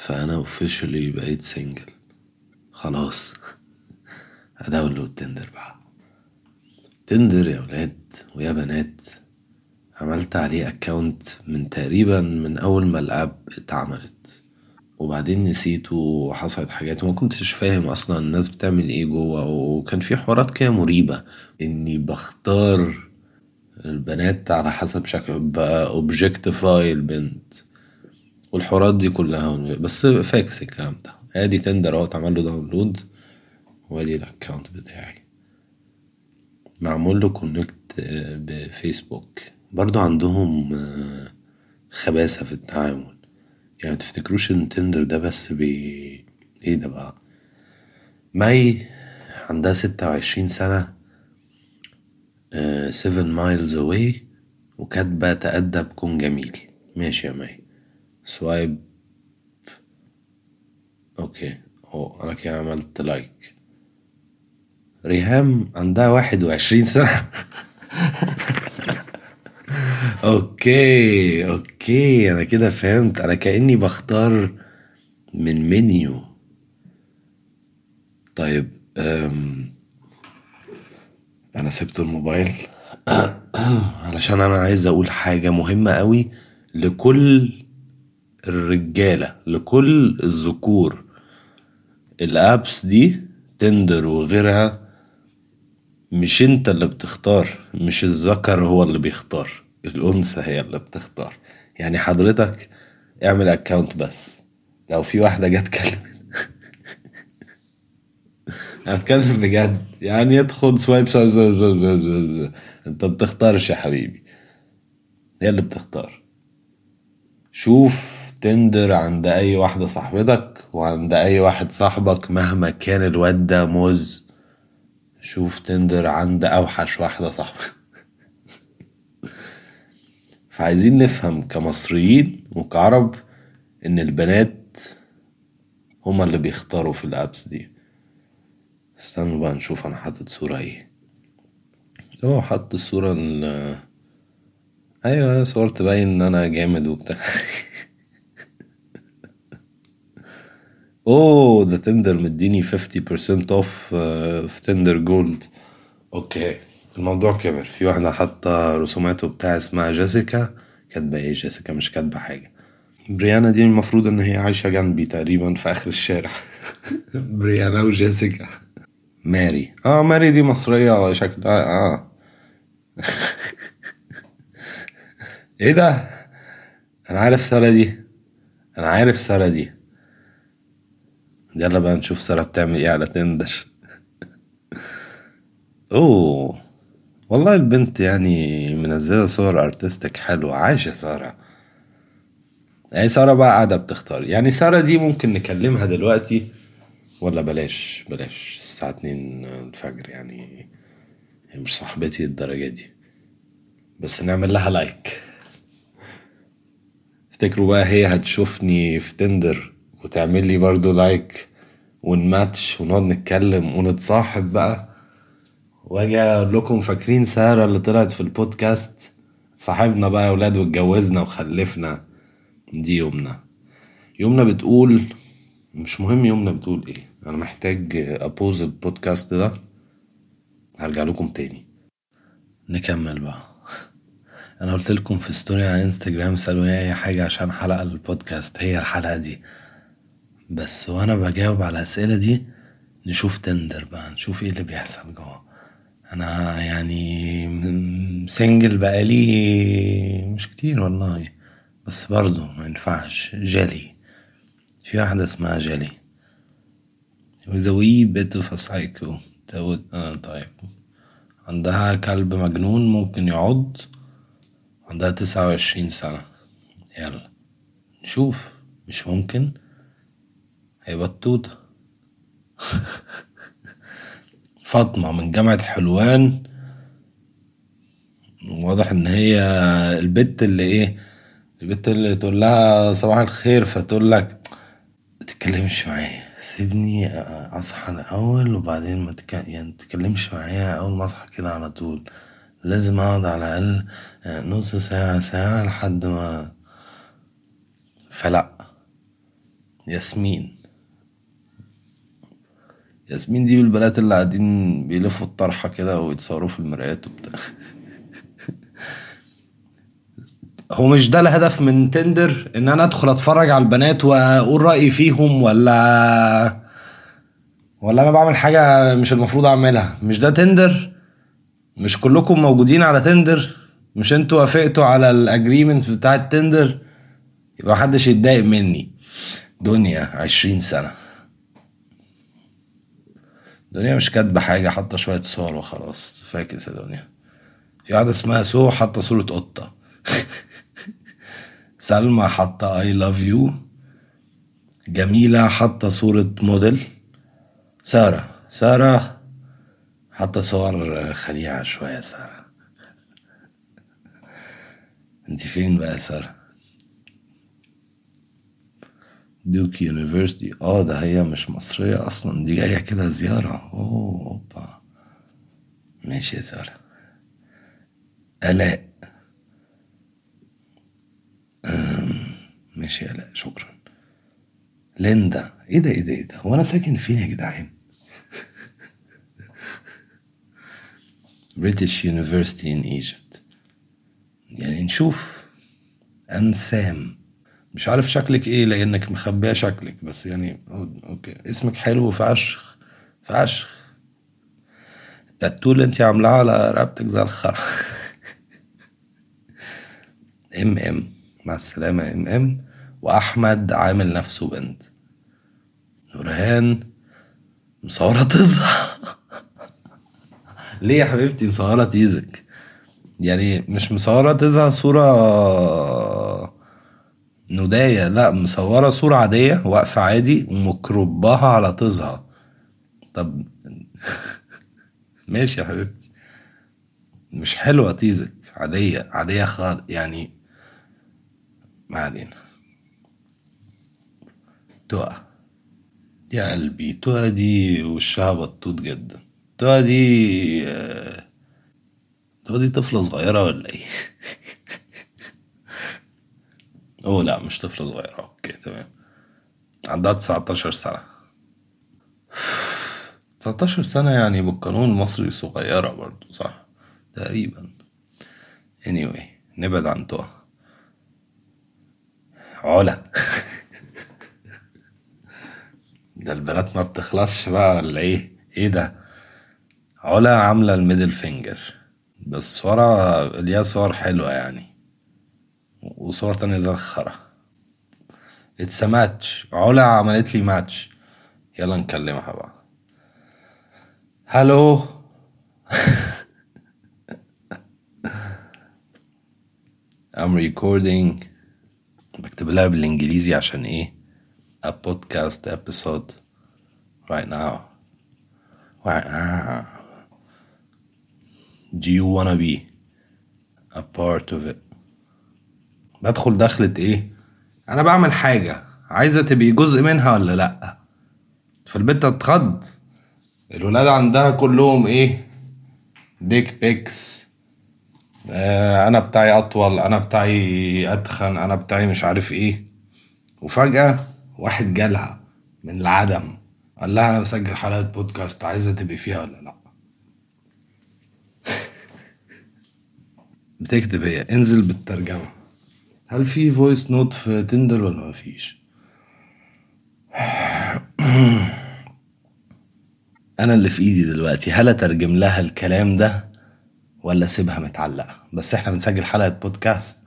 فأنا officially بقيت single خلاص. ه download Tinder بقى. Tinder يا ولاد ويا بنات. عملت عليه account من تقريبا من أول ما ال app اتعملت. وبعدين نسيته وحصلت حاجات وما كنتش فاهم أصلا الناس بتعمل إيه جوه. وكان في حوارات كده مريبة. إني بختار البنات على حسب شكل بقى البنت. والحوارات دي كلها. بس فكس الكلام ده. ادي Tinder اهو اتعمل له download. وادي ال account بتاعي. معمول له connect بفيسبوك. برضو عندهم خباثة في التعامل. يعني متفتكروش إن Tinder ده بس بي إيه ده بقى؟ مي عندها ستة وعشرين سنة seven miles away وكاتبة تأدب كن جميل. ماشي يا مي swipe. Okay. أو أنا كده عملت like ريهام عندها واحد وعشرين سنة. Okay. Okay. أنا كده فهمت. أنا كأني بختار من منيو. طيب أم أنا سبت الموبايل. علشان أنا عايز أقول حاجة مهمة قوي لكل الرجالة لكل الذكور. الأبس دي تندر وغيرها مش انت اللي بتختار مش الذكر هو اللي بيختار الأنثى هي اللي بتختار. يعني حضرتك اعمل اكونت بس. لو في واحدة جت كلمت. أنا بتكلم بجد. يعني يدخل swipe انت بتختارش يا حبيبي. هي اللي بتختار. شوف Tinder عند أي واحدة صاحبتك وعند أي واحد صاحبك مهما كان الواد ده مز شوف Tinder عند أوحش واحدة صاحبك. فعايزين نفهم كمصريين وكعرب إن البنات هما اللي بيختاروا في ال apps دي. استنوا بقى نشوف أنا حاطط صورة إيه. آه حط الصورة ال أيوه صور تبين إن أنا جامد وبتاع. أوه ده Tinder مديني 50% off في Tinder Gold. Okay الموضوع كبر. في واحدة حاطة رسوماته بتاع اسمها جيسيكا. كاتبة إيه؟ جيسيكا مش كاتبة حاجة. بريانا دي المفروض إن هي عايشة جنبي تقريبا في آخر الشارع. بريانا وجيسيكا. ماري. آه ماري دي مصرية شكلها آه. إيه ده؟ أنا عارف سارة دي. أنا عارف سارة دي. يلا بقى نشوف سارة بتعمل إيه على Tinder. أوه والله البنت يعني منزلة صور artistic حلوة عايشة سارة. يعني سارة بقى قاعدة بتختار. يعني سارة دي ممكن نكلمها دلوقتي؟ ولا بلاش بلاش. الساعة اتنين الفجر يعني هي مش صاحبتي الدرجة دي. بس نعمل لها like افتكروا بقى هي هتشوفني في Tinder. وتعمل لي برضو like ونماتش ونقعد نتكلم ونتصاحب بقى. واجي أقول لكم فاكرين سارة اللي طلعت في البودكاست؟ اتصاحبنا بقى يا ولاد واتجوزنا وخلفنا. دي يومنا. يومنا بتقول مش مهم يومنا بتقول إيه. أنا محتاج ابوز البودكاست ده. هرجع لكم تاني. نكمل بقى. أنا قلت لكم في story على انستجرام سألوني أي حاجة عشان حلقة البودكاست. هي الحلقة دي. بس وأنا بجاوب على الأسئلة دي نشوف Tinder بقى نشوف إيه اللي بيحصل جوه. أنا يعني single بقالي مش كتير والله بس برضو ما ينفعش. جالي في واحدة اسمها جالي bit of a psycho. آه طيب. عندها كلب مجنون ممكن يعض. عندها تسعة وعشرين سنة. يلا. نشوف. مش ممكن. هي بطوطة فاطمة من جامعة حلوان. واضح إن هي البت اللي إيه البت اللي تقول لها صباح الخير فتقول لك تتكلمش معايا. سيبني أصحى الأول وبعدين ما تك... يعني تتكلمش معايا أول ما أصحى كده على طول. لازم أقعد على الأقل نص ساعة ساعة لحد ما فلا. ياسمين. ياسمين دي بالبنات اللي قاعدين بيلفوا الطرحة كده ويتصوروا في المرايات وبتاع. هو مش ده الهدف من Tinder؟ إن أنا أدخل أتفرج على البنات وأقول رأيي فيهم ولا ولا أنا بعمل حاجة مش المفروض أعملها؟ مش ده Tinder؟ مش كلكم موجودين على Tinder؟ مش أنتوا وافقتوا على ال agreement بتاع ال Tinder يبقى محدش يتضايق مني. دنيا عشرين سنة. دنيا مش كاتبة حاجة حاطة شوية صور وخلاص. فاكس يا دنيا. في واحدة اسمها سو حاطة صورة قطة. سلمى حاطة I love you جميلة حاطة صورة موديل. سارة. سارة حاطة صور خليعة شوية سارة. انت فين بقى يا سارة؟ Duke University آه ده هي مش مصرية أصلا. دي جاية كده زيارة. أوه أوبا. ماشي يا سارة آلاء ماشي آلاء شكرا. ليندا. إيه ده إيه ده إيه ده؟ هو أنا ساكن فين يا جدعان؟ British University in Egypt. يعني نشوف. أنسام. مش عارف شكلك إيه لأنك مخبية شكلك بس يعني Okay. اسمك حلو فشخ فشخ التاتو اللي انت عاملاه على رقبتك زي الخرا. ام ام مع السلامة ام ام وأحمد عامل نفسه بنت. نورهان مصورة تظهر ليه يا حبيبتي مصورة تيزك يعني مش مصورة تظهر صورة نداية لا مصورة صورة عادية واقفة عادي ومكرباها على طزها طب ماشي يا حبيبتي. مش حلوة تيزك عادية عادية خالص يعني ما علينا. تقى يا قلبي تقى دي وشها بطوط جدا. تقى دي آه، تقى دي طفلة صغيرة ولا إيه؟ أوه لا مش طفلة صغيرة. okay تمام. عندها 19 سنة. 19 سنة يعني بالقانون المصري صغيرة برضو صح؟ تقريبا. Anyway نبعد عن تقى علا. ده البنات ما بتخلصش بقى ولا إيه؟ إيه ده؟ علا عاملة ال middle finger بس صورة ليها صور حلوة يعني. وصور تانية الخرا اتس ماتش علا عملت لي ماتش يلا نكلمها بقى. هلو I'm recording. بكتب لها بالإنجليزي عشان إيه؟ A podcast episode right now. Right now. Do you wanna be a part of it? بدخل دخلة إيه؟ أنا بعمل حاجة عايزة تبقي جزء منها ولا لأ؟ فالبنت اتخض الولاد عندها كلهم إيه؟ ديك بيكس آه أنا بتاعي أطول أنا بتاعي أتخن أنا بتاعي مش عارف إيه. وفجأة واحد جالها من العدم. قال لها أنا بسجل حلقة بودكاست عايزة تبقي فيها ولا لأ؟ بتكتب هي انزل بالترجمة. هل في voice note في Tinder ولا مفيش أنا اللي في إيدي دلوقتي. هل أترجم لها الكلام ده ولا أسيبها متعلقة؟ بس إحنا بنسجل حلقة بودكاست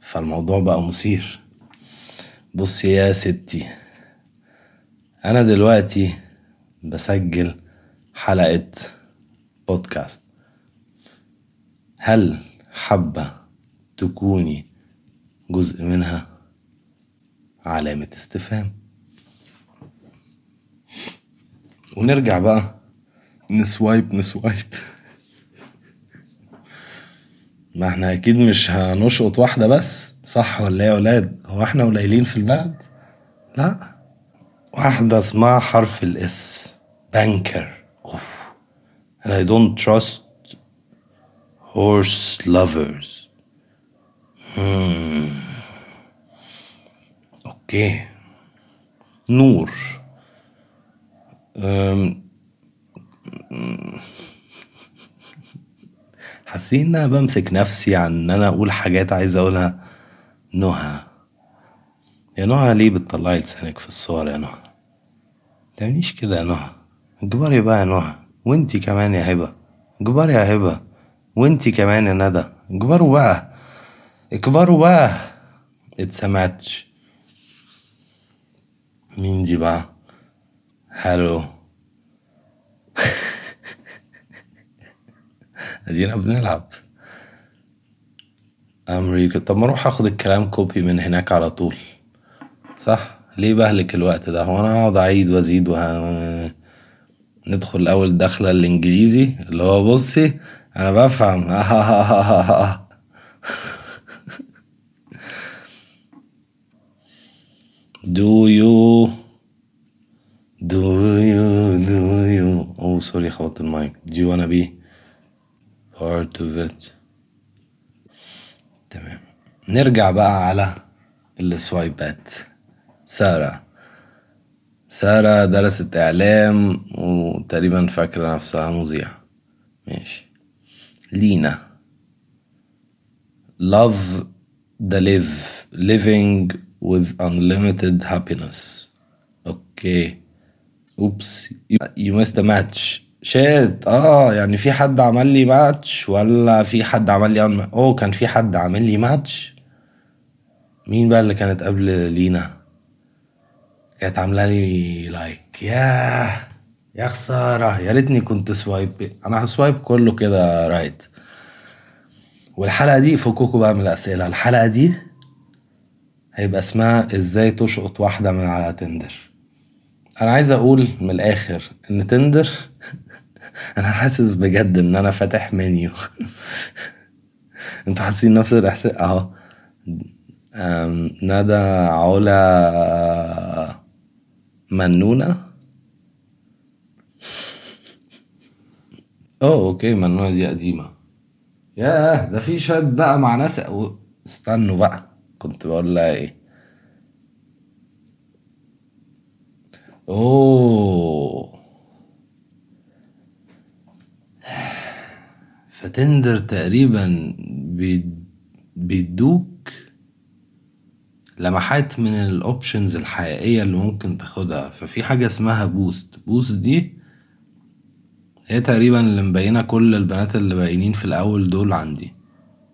فالموضوع بقى مثير. بصي يا ستي أنا دلوقتي بسجل حلقة بودكاست. هل حابة تكوني جزء منها علامة استفهام. ونرجع بقى نسوايب نسوايب. ما إحنا أكيد مش هنشقط واحدة بس صح ولا إيه يا ولاد هو إحنا قليلين في البلد؟ لا. واحدة اسمها حرف ال S banker and I don't trust horse lovers. Hmm. okay نور أم... حاسين ان أنا بمسك نفسي عن إن أنا أقول حاجات عايز أقولها. نهى. يا نهى ليه بتطلعي لسانك في الصور يا نهى؟ متعمليش كده يا نهى. اجبري بقى يا نهى. وإنتي كمان يا هبة. اجبري يا هبة. وإنتي كمان يا ندى. اجبروا بقى. اكبروا بقى اتسمعتش مين دي بقى هالو ادينا بنلعب أمريكا. طب ما أروح اخد الكلام كوبي من هناك على طول. صح؟ ليه بهلك الوقت ده؟ هو أنا أقعد أعيد وأزيد وه... ندخل اول دخلة الإنجليزي. اللي هو بصي أنا بفهم. Do you Do you Do you? Oh sorry خبطت ال mic Do you wanna be part of it? تمام. نرجع بقى على ال swipeات. سارة. سارة درست إعلام وتقريبا فاكرة نفسها مذيعة. ماشي. لينا. Love the live living with unlimited happiness. Okay oops you missed the match. Chat آه يعني في حد عمل لي ماتش ولا في حد عمل لي. أوه كان في حد عمل لي ماتش مين بقى اللي كانت قبل لينا؟ كانت عاملة لي like ياه يا خسارة. يا ريتني كنت swipe أنا هـ swipe كله كده right والحلقة دي فكوكوا بقى من الأسئلة. الحلقة دي هيبقى اسمها إزاي تشقط واحدة من على Tinder أنا عايز أقول من الآخر إن Tinder أنا حاسس بجد إن أنا فاتح منيو أنتوا حاسين نفس الإحساس؟ أهو. ندى علا منونة. أوه okay منونة دي قديمة. ياه ده في شات بقى مع ناس استنوا بقى. كنت بقول لها إيه؟ أوه. ف Tinder تقريبا بي- بيدوك لمحات من ال options الحقيقية اللي ممكن تاخدها. ففي حاجة اسمها boost boost دي هي تقريبا اللي مبينة كل البنات اللي باينين في الأول دول عندي.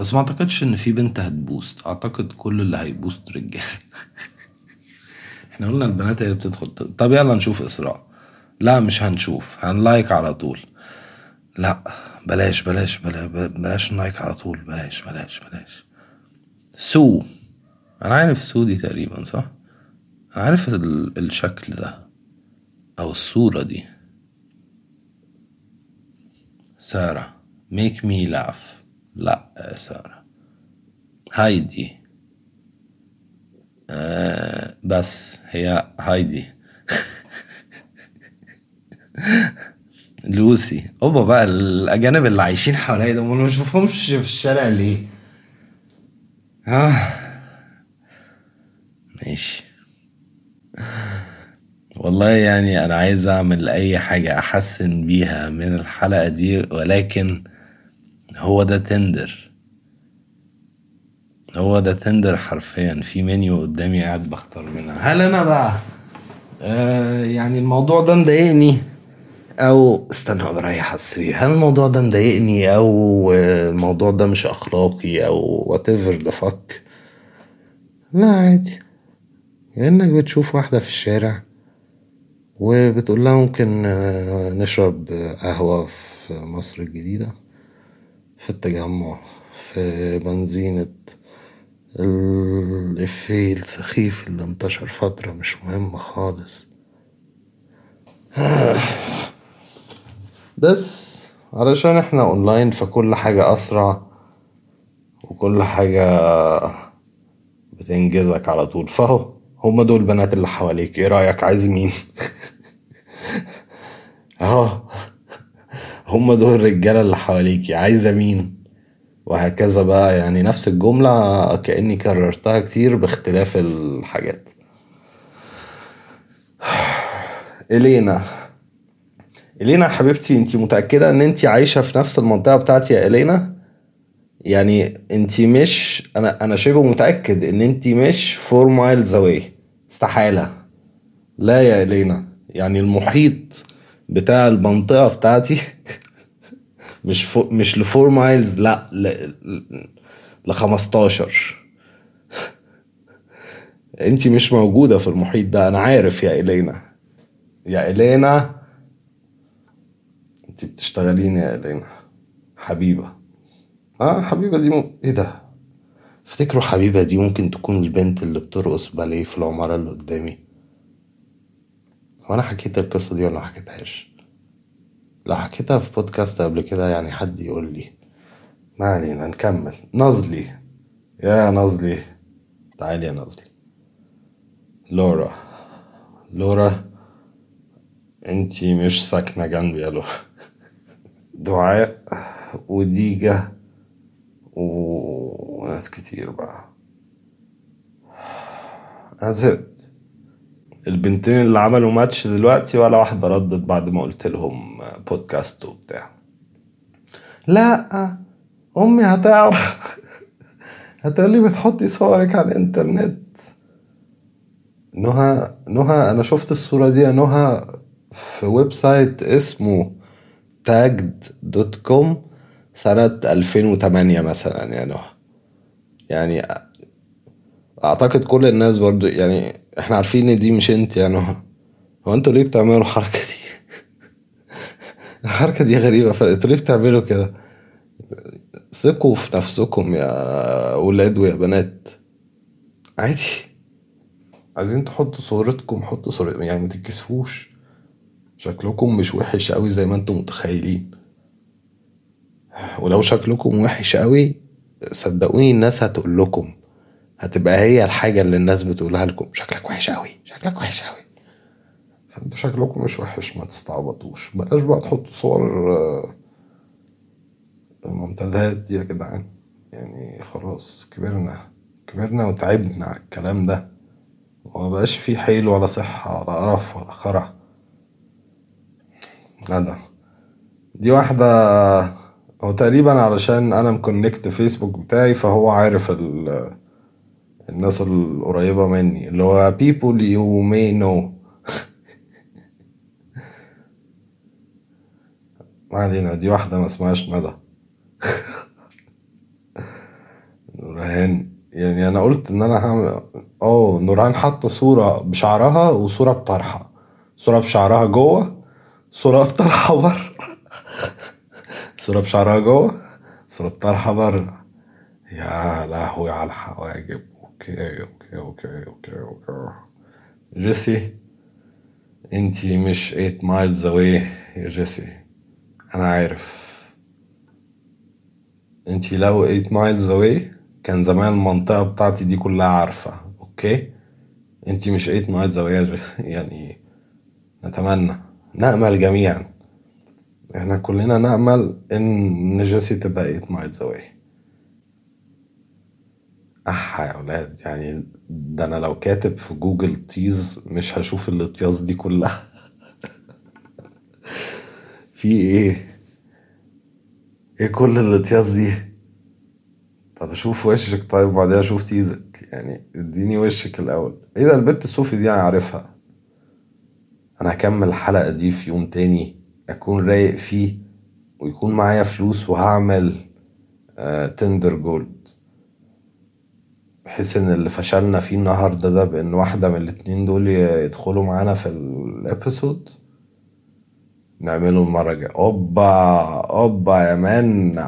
بس ما اعتقدش ان في بنت هت boost. اعتقد كل اللي هي boost رجال إحنا قلنا البنات هي اللي بتدخل. طب يلا نشوف إسراء. لا مش هنشوف. هن like على طول. لا بلاش بلاش بلاش بلاش نـ like على طول. بلاش بلاش بلاش. سو. أنا عارف سو دي تقريبا صح؟ أنا عارف ال- الشكل ده. أو الصورة دي. سارة. Make me laugh. لا سارة. هايدي. آه بس هي هايدي. لوسي. أوبا بقى الأجانب اللي عايشين حواليا دول ما بشوفهمش في الشارع ليه؟ آه. ماشي. والله يعني أنا عايز أعمل أي حاجة أحسن بيها من الحلقة دي ولكن هو ده Tinder. هو ده Tinder حرفيا. في منيو قدامي قاعد بختار منها. هل أنا بقى آه يعني الموضوع ده مضايقني؟ أو استنى على السرير. هل الموضوع ده مضايقني؟ أو آه، الموضوع ده مش أخلاقي؟ أو whatever the fuck لا عادي. كأنك بتشوف واحدة في الشارع وبتقول لها ممكن آه، نشرب قهوة في مصر الجديدة. في التجمع في بنزينة الإفيه السخيف اللي انتشر فترة مش مهم خالص. بس علشان إحنا أونلاين فكل حاجة أسرع وكل حاجة بتنجزك على طول. فهو هما دول البنات اللي حواليك. إيه رأيك؟ عايز مين؟ اهو. هما دول الرجالة اللي حواليكي. عايزة مين؟ وهكذا بقى. يعني نفس الجملة كأني كررتها كتير باختلاف الحاجات. إلينا. إلينا حبيبتي انت متأكدة إن انت عايشة في نفس المنطقة بتاعتي يا إلينا؟ يعني انت مش أنا أنا شبه متأكد إن انت مش 4 miles away استحالة. لا يا إلينا. يعني المحيط بتاع المنطقة بتاعتي. مش فو مش ل 4 miles لا ل ل 15 انت مش موجودة في المحيط ده أنا عارف يا إلينا. يا إلينا. انت بتشتغلين يا إلينا. حبيبة. آه حبيبة دي م... إيه ده؟ افتكروا حبيبة دي ممكن تكون البنت اللي بترقص باليه في العمارة اللي قدامي؟ هو أنا حكيت القصة دي ولا حكيتهاش؟ لو حكيتها في بودكاست قبل كده يعني حد يقول لي ما علينا نكمل. نظلي. يا نظلي. تعالي يا نظلي. لورا. لورا انتي مش ساكنة جنبي يا لورا. دعاء وديجة وناس كتير بقى. زهقت البنتين اللي عملوا ماتش دلوقتي ولا واحدة ردت بعد ما قلت لهم بودكاست وبتاع. لا أمي هتعرف. هتقولي بتحطي صورك على الإنترنت. نهى نهى أنا شفت الصورة دي يا نهى في website اسمه Tagged dot com سنة 2008 مثلا يا نهى. يعني أعتقد كل الناس برضو يعني إحنا عارفين إن دي مش انت نهى هو أنتوا ليه بتعملوا الحركة دي؟ الحركة دي غريبة فانتوا ليه بتعملوا كده؟ ثقوا في نفسكم يا ولاد ويا بنات. عادي. عايزين تحطوا صورتكم حطوا صورتكم يعني ما تتكسفوش. شكلكم مش وحش قوي زي ما أنتم متخيلين. ولو شكلكم وحش قوي صدقوني الناس هتقول لكم. هتبقى هي الحاجة اللي الناس بتقولها لكم. شكلك وحش قوي شكلك وحش قوي فانتوا شكلكم مش وحش ما تستعبطوش. بلاش بقى تحطوا صور آه، المنتديات دي يا جدعان. يعني خلاص كبرنا. كبرنا وتعبنا على الكلام ده. ومبقاش فيه حيل ولا صحة ولا قرف ولا خرع ندى دي واحدة هو تقريبا علشان أنا مكونكت فيسبوك بتاعي فهو عارف ال الناس القريبة مني اللي هو people you may know. ما علينا دي واحدة ما اسمهاش ندى نورهان يعني أنا قلت إن أنا هعمل آه نورهان حاطة صورة بشعرها وصورة بطرحة. صورة بشعرها جوه صورة بطرحة بره. صورة بشعرها جوه صورة بطرحة بره. يا لهوي على الحواجب. okay okay okay okay okay جيسي انتي مش 8 miles away. يا جيسي أنا عارف انتي لو 8 miles away. كان زمان المنطقة بتاعتي دي كلها عارفة okay انتي مش 8 miles away. يا جيسي يعني نتمنى نأمل جميعا إحنا كلنا نأمل ان جيسي تبقى 8 miles away. أح يا ولاد يعني ده أنا لو كاتب في جوجل تيز مش هشوف الاطياز دي كلها. في إيه؟ إيه كل الاطياز دي؟ طب أشوف وشك طيب وبعدين أشوف تيزك يعني إديني وشك الأول. إيه ده البت الصوفي دي أنا عارفها. أنا هكمل الحلقة دي في يوم تاني أكون رايق فيه ويكون معايا فلوس وهعمل آه Tinder Gold بحيث إن اللي فشلنا فيه النهارده ده بإن واحدة من الاتنين دول يدخلوا معانا في ال episode نعمله المرة الجاية. أوبا أوبا يا مان